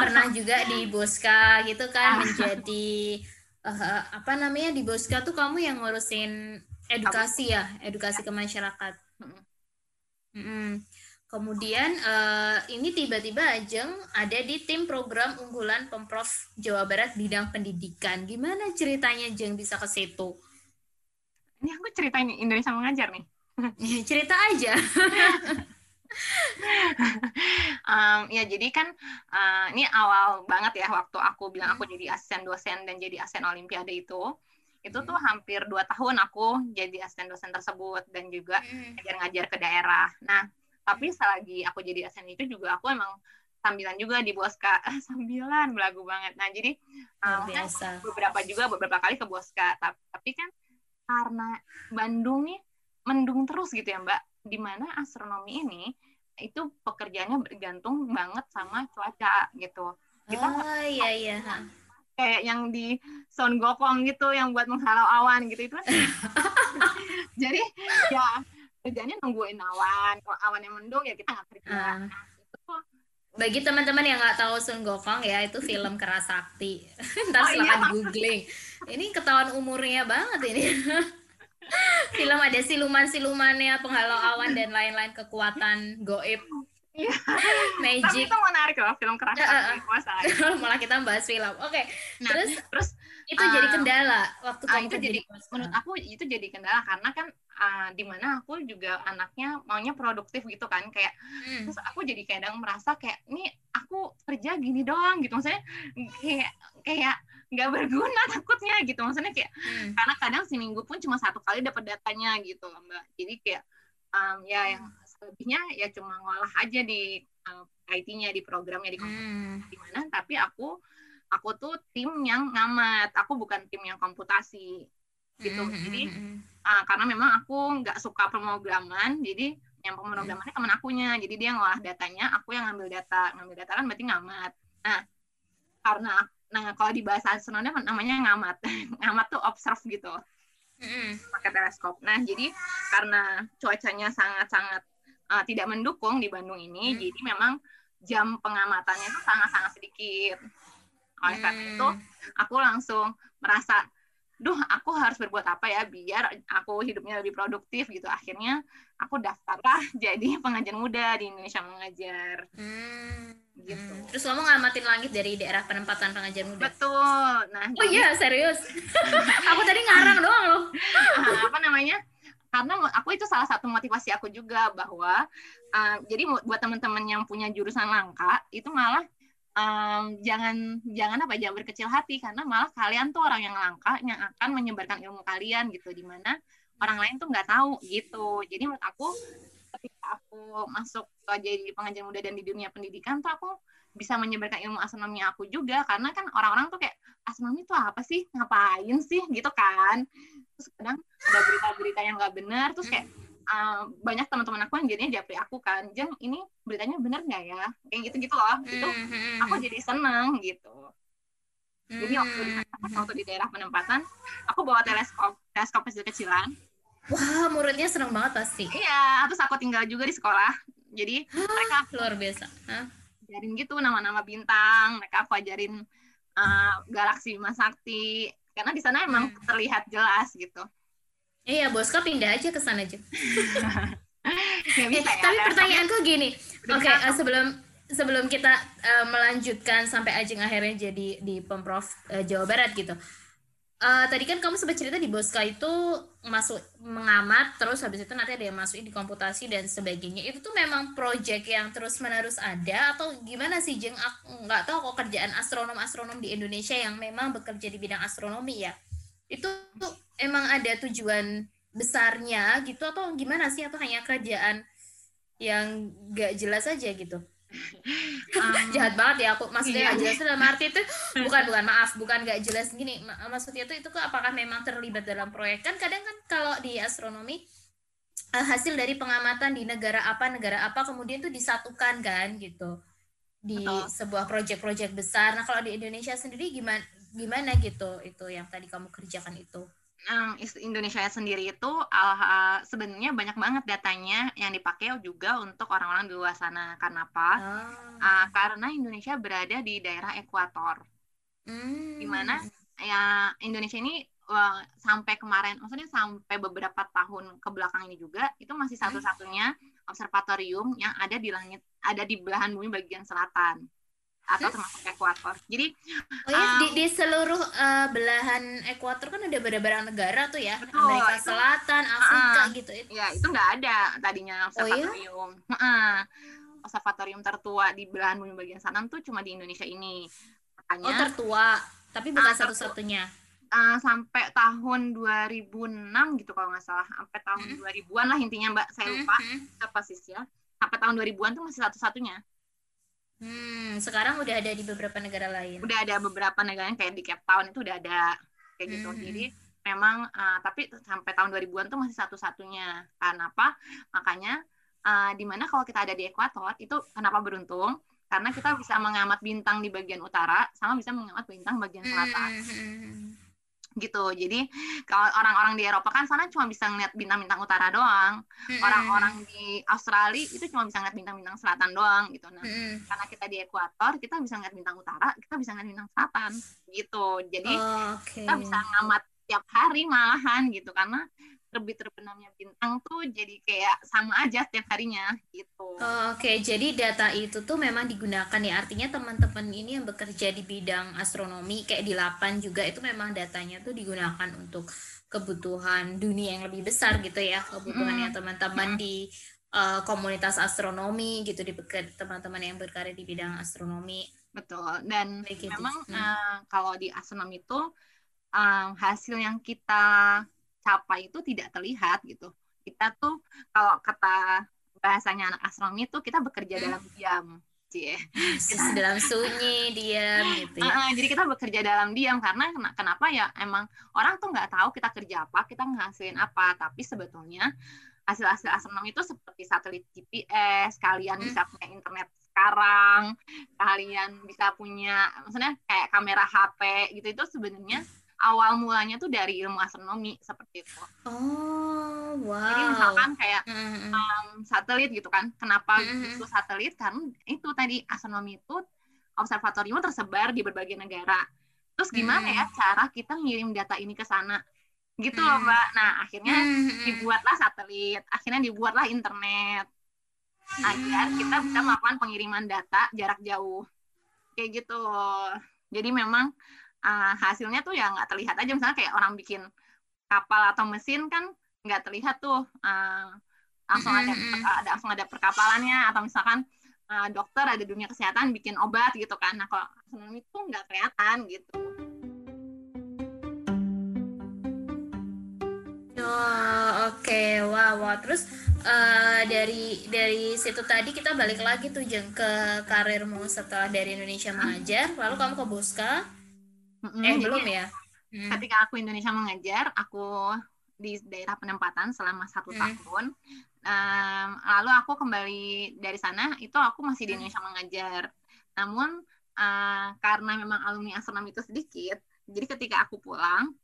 Speaker 2: pernah juga di Boska gitu kan menjadi eh, apa namanya di Boska tuh kamu yang ngurusin edukasi ya, edukasi ke masyarakat.
Speaker 1: Mm-mm.
Speaker 2: Mm-mm. Kemudian eh, ini tiba-tiba Ajeng ada di tim program unggulan Pemprov Jawa Barat bidang pendidikan. Gimana ceritanya Jeng bisa ke situ?
Speaker 1: ini aku ceritain Indonesia mengajar nih
Speaker 2: Cerita aja.
Speaker 1: Um, ya jadi kan uh, ini awal banget ya waktu aku bilang aku jadi asisten dosen dan jadi asisten olimpiade itu itu tuh hampir dua tahun aku jadi asisten dosen tersebut dan juga ngajar-ngajar ke daerah. Nah tapi selagi aku jadi asisten itu juga aku emang sambilan juga di Boska sambilan belagu banget. Nah jadi uh, kan beberapa juga beberapa kali ke Boska tapi, tapi kan karena Bandung nih mendung terus gitu ya Mbak. Di mana astronomi ini itu pekerjaannya bergantung banget sama cuaca gitu. Kita
Speaker 2: Oh iya iya.
Speaker 1: kayak yang di sound gokong gitu yang buat menghalau awan gitu. Itu kan jadi ya kerjanya nungguin awan kalau awan yang mendung ya kita nggak kerja itu tuh
Speaker 2: Bagi teman-teman yang nggak tahu Sun Gokong ya itu film Kerasakti. Ntar
Speaker 1: Oh,
Speaker 2: silahkan
Speaker 1: iya.
Speaker 2: googling. Ini ketahuan umurnya banget ini. film ada siluman-silumannya, penghalau awan dan lain-lain kekuatan goib.
Speaker 1: Iya. tapi
Speaker 2: Magic.
Speaker 1: itu menarik loh film kerasa
Speaker 2: ah, ah.
Speaker 1: masalah
Speaker 2: Malah kita bahas film. Oke,
Speaker 1: nah
Speaker 2: terus
Speaker 1: terus
Speaker 2: itu jadi
Speaker 1: Ah.
Speaker 2: kendala waktu
Speaker 1: Ah,
Speaker 2: kamu
Speaker 1: itu jadi menurut aku itu jadi kendala karena kan uh, di mana aku juga anaknya maunya produktif gitu kan kayak
Speaker 2: Hmm.
Speaker 1: terus aku jadi kadang merasa kayak ini aku kerja gini doang gitu maksudnya kayak kayak nggak berguna takutnya gitu maksudnya kayak
Speaker 2: Hmm.
Speaker 1: karena kadang seminggu pun cuma satu kali dapat datanya gitu mbak jadi kayak um, ya yang selebihnya ya cuma ngolah aja di uh, IT-nya di programnya di
Speaker 2: Hmm.
Speaker 1: di mana tapi aku aku tuh tim yang ngamat. Aku bukan tim yang komputasi gitu.
Speaker 2: Hmm,
Speaker 1: jadi
Speaker 2: hmm, hmm,
Speaker 1: ah, karena memang aku nggak suka pemrograman jadi yang pemrogramannya teman akunya. Jadi dia ngolah datanya aku yang ngambil data. Ngambil data kan berarti ngamat. Nah karena nah kalau di bahasa astronomnya namanya ngamat. Ngamat tuh observe gitu.
Speaker 2: Hmm.
Speaker 1: pakai teleskop. Nah jadi karena cuacanya sangat-sangat uh, tidak mendukung di Bandung ini
Speaker 2: Hmm.
Speaker 1: jadi memang jam pengamatannya itu sangat-sangat sedikit oleh karena itu
Speaker 2: Hmm.
Speaker 1: aku langsung merasa duh aku harus berbuat apa ya biar aku hidupnya lebih produktif gitu akhirnya aku daftarlah jadi pengajar muda di Indonesia mengajar
Speaker 2: Hmm.
Speaker 1: gitu
Speaker 2: Hmm. Terus kamu ngamatin langit dari daerah penempatan pengajar muda?
Speaker 1: betul nah
Speaker 2: Oh iya, serius. aku tadi ngarang doang loh.
Speaker 1: Ah, apa namanya karena aku itu salah satu motivasi aku juga bahwa uh, jadi buat teman-teman yang punya jurusan langka itu malah um, jangan jangan apa jangan berkecil hati. Karena malah kalian tuh orang yang langka yang akan menyebarkan ilmu kalian gitu. Di mana orang lain tuh nggak tahu gitu. Jadi menurut aku ketika aku masuk ke jadi pengajar muda dan di dunia pendidikan tuh aku bisa menyebarkan ilmu astronomi aku juga karena kan orang-orang tuh kayak astronomi itu apa sih? Ngapain sih? Gitu kan. Terus kadang ada berita-berita yang nggak benar terus kayak uh, banyak teman-teman aku yang jadinya japri aku kan jeng ini beritanya benar nggak ya? Kayak gitu gitu loh itu
Speaker 2: hmm,
Speaker 1: aku
Speaker 2: hmm.
Speaker 1: jadi seneng gitu. Jadi waktu di waktu di daerah penempatan aku bawa teleskop teleskop kecil-kecilan.
Speaker 2: Wah, muridnya seneng banget pasti.
Speaker 1: iya terus aku tinggal juga di sekolah. Jadi mereka
Speaker 2: Luar biasa. Hah?
Speaker 1: Ajarin gitu nama-nama bintang mereka aku ajarin uh, galaksi Bima Sakti karena di sana emang
Speaker 2: Hmm.
Speaker 1: terlihat jelas gitu
Speaker 2: Iya, Boska pindah aja ke sana aja.
Speaker 1: Bisa ya,
Speaker 2: tapi pertanyaanku gini.
Speaker 1: Udah
Speaker 2: Oke,
Speaker 1: bisa
Speaker 2: eh, sebelum sebelum kita eh, melanjutkan sampai Ajeng akhirnya jadi di Pemprov eh, Jawa Barat gitu. Eh, tadi kan kamu sempat cerita di Boska itu masuk mengamat, terus habis itu nanti ada yang masuk di komputasi dan sebagainya. Itu tuh memang project yang terus menerus ada atau gimana sih Jeng? Nggak tahu kok kerjaan astronom-astronom di Indonesia yang memang bekerja di bidang astronomi ya. Itu tuh emang ada tujuan besarnya gitu atau gimana sih atau hanya kerjaan yang gak jelas aja gitu? Um, jahat banget ya aku maksudnya iya. jelas dalam arti itu bukan bukan maaf bukan nggak jelas gini maksudnya itu itu apakah memang terlibat dalam proyek kan kadang kan kalau di astronomi uh, hasil dari pengamatan di negara apa negara apa kemudian tuh disatukan kan gitu di Betul. sebuah proyek-proyek besar. Nah kalau di Indonesia sendiri gimana gimana gitu itu yang tadi kamu kerjakan itu?
Speaker 1: Nah, Indonesia sendiri itu uh, sebenarnya banyak banget datanya yang dipakai juga untuk orang-orang di luar sana. Karena apa? Oh. Uh, karena Indonesia berada di daerah ekuator, hmm. di mana ya Indonesia ini uh, sampai kemarin, maksudnya sampai beberapa tahun ke belakang ini juga itu masih hmm. satu-satunya observatorium yang ada di langit, ada di belahan bumi bagian selatan atau termasuk ekuator. Jadi
Speaker 2: oh ya, um, di, di seluruh uh, belahan ekuator kan ada beberapa negara tuh ya, betul, Amerika itu, Selatan, Afrika uh, gitu.
Speaker 1: Ya itu nggak ada tadinya observatorium. Oh, iya? uh, observatorium tertua di belahan bumi bagian selatan tuh cuma di Indonesia ini.
Speaker 2: Makanya, oh tertua, tapi bukan uh, satu-satunya.
Speaker 1: Uh, sampai tahun 2006 gitu kalau nggak salah, sampai tahun mm -hmm. 2000-an lah intinya Mbak, saya lupa mm -hmm. persisnya. Sampai tahun 2000-an tuh masih satu-satunya
Speaker 2: Hmm, sekarang udah ada di beberapa negara lain.
Speaker 1: Udah ada beberapa negara yang kayak di Cape Town itu udah ada kayak gitu. Hmm. Jadi memang uh, tapi sampai tahun 2000-an tuh masih satu-satunya. Karena apa? Makanya uh, di mana kalau kita ada di ekuator itu kenapa beruntung? Karena kita bisa mengamat bintang di bagian utara sama bisa mengamat bintang bagian selatan. Hmm gitu. Jadi kalau orang-orang di Eropa kan sana cuma bisa ngeliat bintang-bintang utara doang. Orang-orang di Australia itu cuma bisa ngeliat bintang-bintang selatan doang gitu. Nah, hmm. karena kita di ekuator, kita bisa ngeliat bintang utara, kita bisa ngeliat bintang selatan gitu. Jadi oh, okay. kita bisa ngamat tiap hari malahan gitu karena terbit terbenamnya bintang tuh jadi kayak sama aja setiap harinya gitu.
Speaker 2: Oh, Oke, okay. jadi data itu tuh memang digunakan ya. Artinya teman-teman ini yang bekerja di bidang astronomi kayak di Lapan juga itu memang datanya tuh digunakan untuk kebutuhan dunia yang lebih besar gitu ya. Kebutuhannya mm. teman-teman mm. di uh, komunitas astronomi gitu di teman-teman yang berkarya di bidang astronomi.
Speaker 1: Betul. Dan gitu. memang hmm. uh, kalau di astronomi itu um, hasil yang kita capai itu tidak terlihat gitu. Kita tuh kalau kata bahasanya anak astronomi itu kita bekerja hmm. dalam diam.
Speaker 2: Cie. Kita dalam sunyi, diam gitu ya. Uh,
Speaker 1: jadi kita bekerja dalam diam karena kenapa ya emang orang tuh nggak tahu kita kerja apa, kita ngasilin apa, tapi sebetulnya hasil-hasil astronomi itu seperti satelit GPS, kalian hmm. bisa punya internet sekarang, kalian bisa punya maksudnya kayak kamera HP gitu itu sebenarnya awal mulanya tuh dari ilmu astronomi seperti itu.
Speaker 2: Oh, wow.
Speaker 1: Jadi misalkan kayak mm-hmm. um, satelit gitu kan. Kenapa mm-hmm. itu satelit? Karena itu tadi astronomi itu observatorium tersebar di berbagai negara. Terus gimana mm-hmm. ya cara kita ngirim data ini ke sana? Gitu mm-hmm. loh, Mbak. Nah, akhirnya mm-hmm. dibuatlah satelit, akhirnya dibuatlah internet. Agar kita bisa melakukan pengiriman data jarak jauh. Kayak gitu. Jadi memang uh, hasilnya tuh ya nggak terlihat aja. Misalnya kayak orang bikin kapal atau mesin kan nggak terlihat tuh uh, langsung ada ada langsung ada perkapalannya. Atau misalkan uh, dokter ada dunia kesehatan bikin obat gitu kan. Nah kalau astronomi itu nggak kelihatan gitu.
Speaker 2: Oh, oke, okay. wow, wow. Terus uh, dari dari situ tadi kita balik lagi tuh jeng ke karirmu setelah dari Indonesia mengajar, lalu kamu ke Boska,
Speaker 1: Mm-hmm. Eh belum ya? Mm. Ketika aku Indonesia mengajar, aku di daerah penempatan selama satu mm. tahun. Um, lalu aku kembali dari sana, itu aku masih di Indonesia mengajar. Namun uh, karena memang alumni astronomi itu sedikit, jadi ketika aku pulang,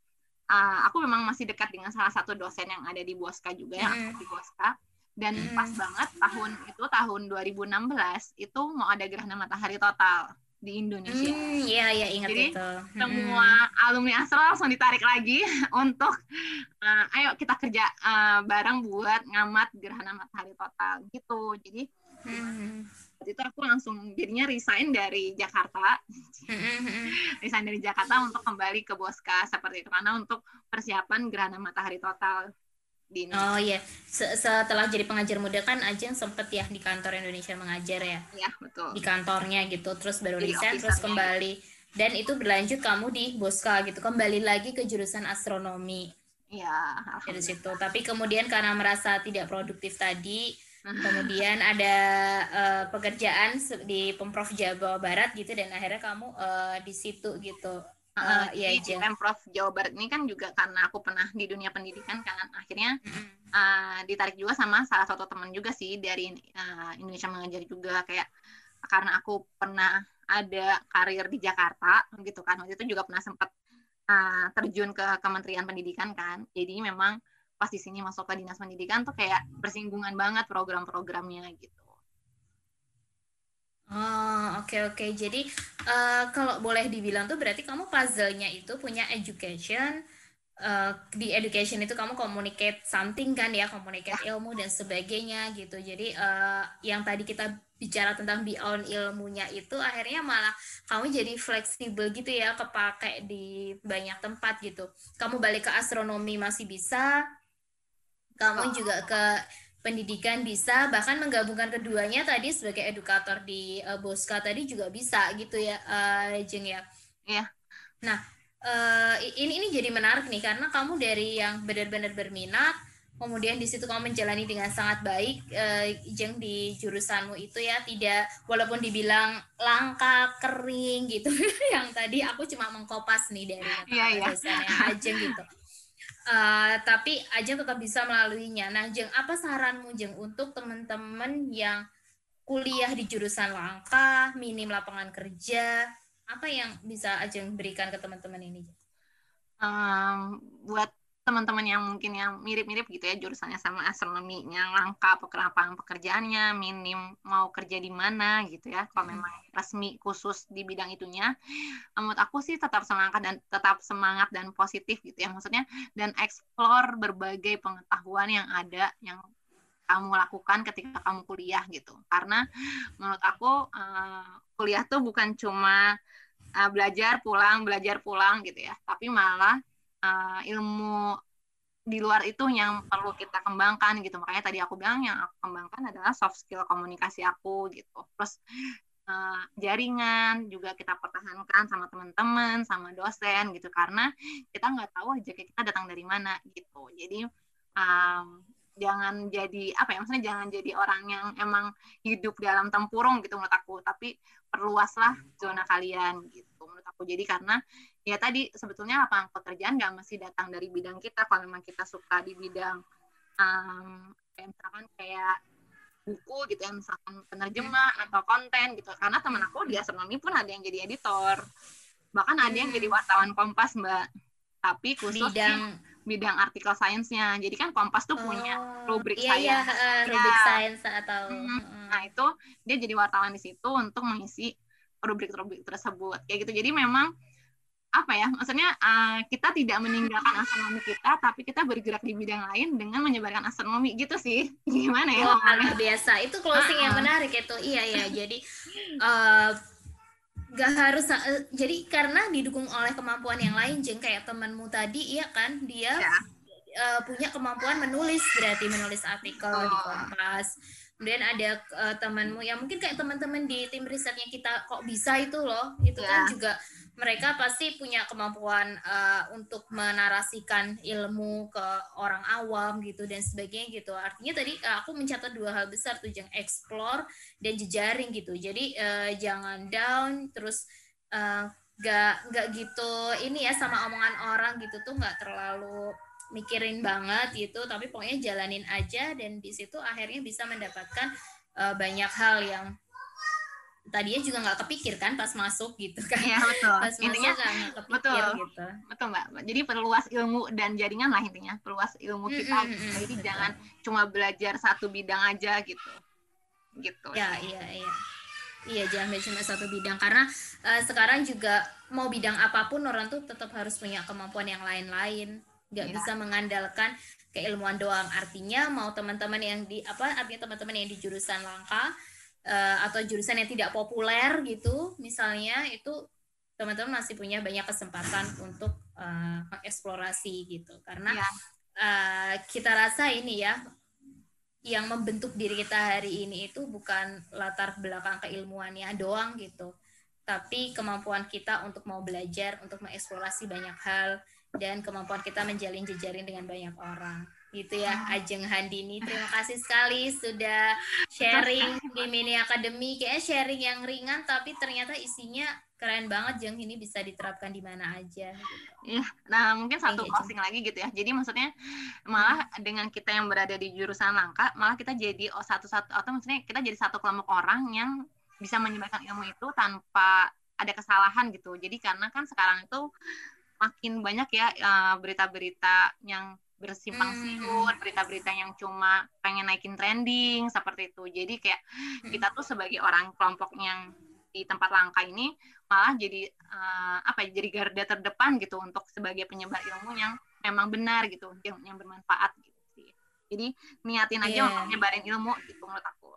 Speaker 1: uh, aku memang masih dekat dengan salah satu dosen yang ada di Boska juga, yang mm. di Boska. Dan mm. pas banget tahun itu tahun 2016 itu mau ada gerhana matahari total di Indonesia.
Speaker 2: Hmm, iya iya ingat
Speaker 1: Jadi,
Speaker 2: itu.
Speaker 1: Semua hmm. alumni Astro langsung ditarik lagi untuk uh, ayo kita kerja uh, bareng buat ngamat gerhana matahari total gitu. Jadi hmm. itu aku langsung jadinya resign dari Jakarta. Hmm. resign dari Jakarta untuk kembali ke Boska seperti itu karena untuk persiapan gerhana matahari total
Speaker 2: di Indonesia. Oh iya, setelah jadi pengajar muda kan Ajeng sempet ya di kantor Indonesia mengajar ya?
Speaker 1: Iya betul.
Speaker 2: Di kantornya gitu, terus baru resign, terus kembali. Dan itu berlanjut kamu di Boska gitu, kembali lagi ke jurusan astronomi.
Speaker 1: Iya.
Speaker 2: Dari situ, tapi kemudian karena merasa tidak produktif tadi, kemudian ada uh, pekerjaan di pemprov Jawa Barat gitu dan akhirnya kamu uh, di situ gitu
Speaker 1: Uh, ya, di Pemprov Jawa Barat ini kan juga karena aku pernah di dunia pendidikan kan akhirnya uh, ditarik juga sama salah satu teman juga sih dari uh, Indonesia mengajar juga. Kayak karena aku pernah ada karir di Jakarta gitu kan waktu itu juga pernah sempat uh, terjun ke Kementerian Pendidikan kan. Jadi memang pas di sini masuk ke dinas pendidikan tuh kayak bersinggungan banget program-programnya gitu
Speaker 2: Oh, oke okay, oke. Okay. Jadi uh, kalau boleh dibilang tuh berarti kamu puzzle-nya itu punya education uh, di education itu kamu communicate something kan ya, communicate ilmu dan sebagainya gitu. Jadi uh, yang tadi kita bicara tentang beyond ilmunya itu akhirnya malah kamu jadi fleksibel gitu ya, kepake di banyak tempat gitu. Kamu balik ke astronomi masih bisa, kamu juga ke pendidikan bisa bahkan menggabungkan keduanya tadi sebagai edukator di uh, Boska tadi juga bisa gitu ya uh, Jeng ya.
Speaker 1: Iya.
Speaker 2: Nah, uh, ini ini jadi menarik nih karena kamu dari yang benar-benar berminat kemudian di situ kamu menjalani dengan sangat baik uh, Jeng di jurusanmu itu ya tidak walaupun dibilang langka kering gitu yang tadi aku cuma mengkopas nih dari
Speaker 1: kata-kata
Speaker 2: yeah, yeah. Ajeng gitu Uh, tapi Ajeng tetap bisa melaluinya. Nah, Jeng, apa saranmu Jeng untuk teman-teman yang kuliah di jurusan langka, minim lapangan kerja, apa yang bisa Ajeng berikan ke teman-teman ini?
Speaker 1: Um, buat teman-teman yang mungkin yang mirip-mirip gitu ya jurusannya sama astronomi yang langka lapangan pekerjaannya minim mau kerja di mana gitu ya kalau memang resmi khusus di bidang itunya. Menurut aku sih tetap semangat dan tetap semangat dan positif gitu ya maksudnya dan explore berbagai pengetahuan yang ada yang kamu lakukan ketika kamu kuliah gitu. Karena menurut aku uh, kuliah tuh bukan cuma uh, belajar pulang belajar pulang gitu ya tapi malah uh, ilmu di luar itu yang perlu kita kembangkan gitu. Makanya tadi aku bilang yang aku kembangkan adalah soft skill komunikasi aku gitu. Terus uh, jaringan juga kita pertahankan sama teman-teman sama dosen gitu. Karena kita nggak tahu aja kita datang dari mana gitu. Jadi um, jangan jadi apa ya maksudnya jangan jadi orang yang emang hidup dalam tempurung gitu menurut aku. Tapi perluaslah zona kalian gitu menurut aku. Jadi karena ya tadi sebetulnya lapangan pekerjaan nggak mesti datang dari bidang kita. Kalau memang kita suka di bidang um, kayak misalkan kayak buku gitu ya misalkan penerjemah atau konten gitu. Karena teman aku di astronomi pun ada yang jadi editor. Bahkan ada yang jadi wartawan kompas mbak. Tapi khusus bidang bidang artikel sainsnya. Jadi kan Kompas tuh punya oh, rubrik
Speaker 2: iya, iya, uh, rubrik ya. sains atau
Speaker 1: hmm, nah itu dia jadi wartawan di situ untuk mengisi rubrik-rubrik tersebut. Kayak gitu. Jadi memang apa ya maksudnya uh, kita tidak meninggalkan astronomi kita tapi kita bergerak di bidang lain dengan menyebarkan astronomi gitu sih gimana ya
Speaker 2: oh, luar biasa itu closing uh -uh. yang menarik itu iya ya jadi uh, gak harus uh, jadi karena didukung oleh kemampuan yang lain jeng kayak temanmu tadi iya kan dia ya. uh, punya kemampuan menulis berarti menulis artikel oh. di Kompas kemudian ada uh, temanmu yang mungkin kayak teman-teman di tim risetnya kita kok bisa itu loh itu ya. kan juga mereka pasti punya kemampuan uh, untuk menarasikan ilmu ke orang awam gitu dan sebagainya gitu. Artinya tadi uh, aku mencatat dua hal besar tuh, yang explore dan jejaring gitu. Jadi uh, jangan down, terus uh, gak gak gitu ini ya sama omongan orang gitu tuh nggak terlalu mikirin banget gitu. Tapi pokoknya jalanin aja dan di situ akhirnya bisa mendapatkan uh, banyak hal yang tadinya juga nggak kepikir kan pas masuk gitu kan.
Speaker 1: Ya, betul.
Speaker 2: Pas intinya
Speaker 1: masuk gak kepikir betul. gitu. Betul mbak. Jadi perluas ilmu dan jaringan lah intinya. Perluas ilmu kita. mm -hmm. jadi betul. jangan cuma belajar satu bidang aja gitu. Gitu.
Speaker 2: Ya iya iya. Iya jangan cuma satu bidang. Karena uh, sekarang juga mau bidang apa pun orang tuh tetap harus punya kemampuan yang lain-lain. Nggak ya. bisa mengandalkan keilmuan doang. Artinya mau teman-teman yang di apa artinya teman-teman yang di jurusan langka uh, atau jurusan yang tidak populer gitu misalnya itu teman-teman masih punya banyak kesempatan untuk uh, mengeksplorasi gitu. Karena ya. uh, kita rasa ini ya yang membentuk diri kita hari ini itu bukan latar belakang keilmuannya doang gitu. Tapi kemampuan kita untuk mau belajar untuk mengeksplorasi banyak hal dan kemampuan kita menjalin jejaring dengan banyak orang gitu ya Ajeng Handini. Terima kasih sekali sudah sharing di Mini Academy kayak sharing yang ringan tapi ternyata isinya keren banget Jeng. Ini bisa diterapkan di mana aja
Speaker 1: Iya, nah mungkin satu closing lagi gitu ya. Jadi maksudnya malah dengan kita yang berada di jurusan langka, malah kita jadi oh, satu-satu atau maksudnya kita jadi satu kelompok orang yang bisa menyebarkan ilmu itu tanpa ada kesalahan gitu. Jadi karena kan sekarang itu makin banyak ya eh, berita-berita yang bersimpang siur, hmm. berita-berita yang cuma pengen naikin trending seperti itu. Jadi kayak hmm. kita tuh sebagai orang kelompok yang di tempat langka ini malah jadi uh, apa ya jadi garda terdepan gitu untuk sebagai penyebar ilmu yang memang benar gitu yang, yang bermanfaat gitu sih. Jadi niatin aja yeah. untuk nyebarin ilmu gitu menurut aku.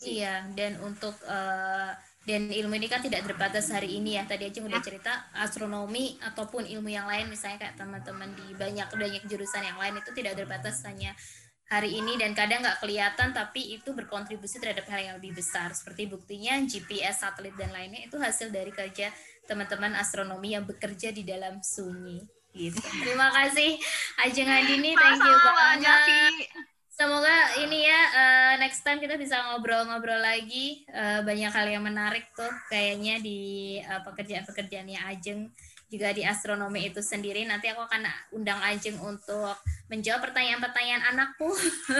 Speaker 2: Iya, dan untuk uh, dan ilmu ini kan tidak terbatas hari ini ya. Tadi aja udah cerita astronomi ataupun ilmu yang lain misalnya kayak teman-teman di banyak banyak jurusan yang lain itu tidak terbatas hanya hari ini. Dan kadang nggak kelihatan tapi itu berkontribusi terhadap hal yang lebih besar. Seperti buktinya GPS satelit dan lainnya itu hasil dari kerja teman-teman astronomi yang bekerja di dalam sunyi. Gitu. Terima kasih Ajeng Andini. Thank you banget semoga ini ya uh, next time kita bisa ngobrol-ngobrol lagi. Uh, banyak hal yang menarik tuh kayaknya di uh, pekerjaan-pekerjaannya Ajeng juga di astronomi itu sendiri nanti aku akan undang Ajeng untuk menjawab pertanyaan-pertanyaan anakku.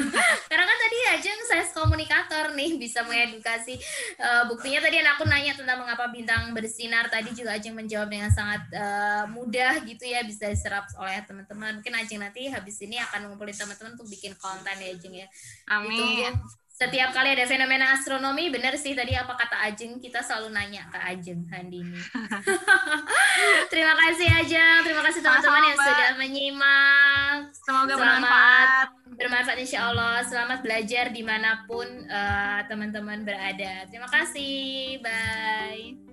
Speaker 2: Karena kan tadi Ajeng saya komunikator nih bisa mengedukasi. Uh, buktinya tadi anakku nanya tentang mengapa bintang bersinar tadi juga Ajeng menjawab dengan sangat uh, mudah gitu ya bisa diserap oleh teman-teman. Mungkin Ajeng nanti habis ini akan mengumpulin teman-teman untuk bikin konten ya Ajeng ya.
Speaker 1: Amin. Ditunggu
Speaker 2: setiap kali ada fenomena astronomi benar sih tadi apa kata Ajeng? Kita selalu nanya ke Ajeng Handini terima kasih Ajeng. Terima kasih teman-teman yang sudah menyimak.
Speaker 1: Semoga selamat bermanfaat.
Speaker 2: bermanfaat insya Allah selamat belajar di mana pun uh, teman-teman berada. Terima kasih. Bye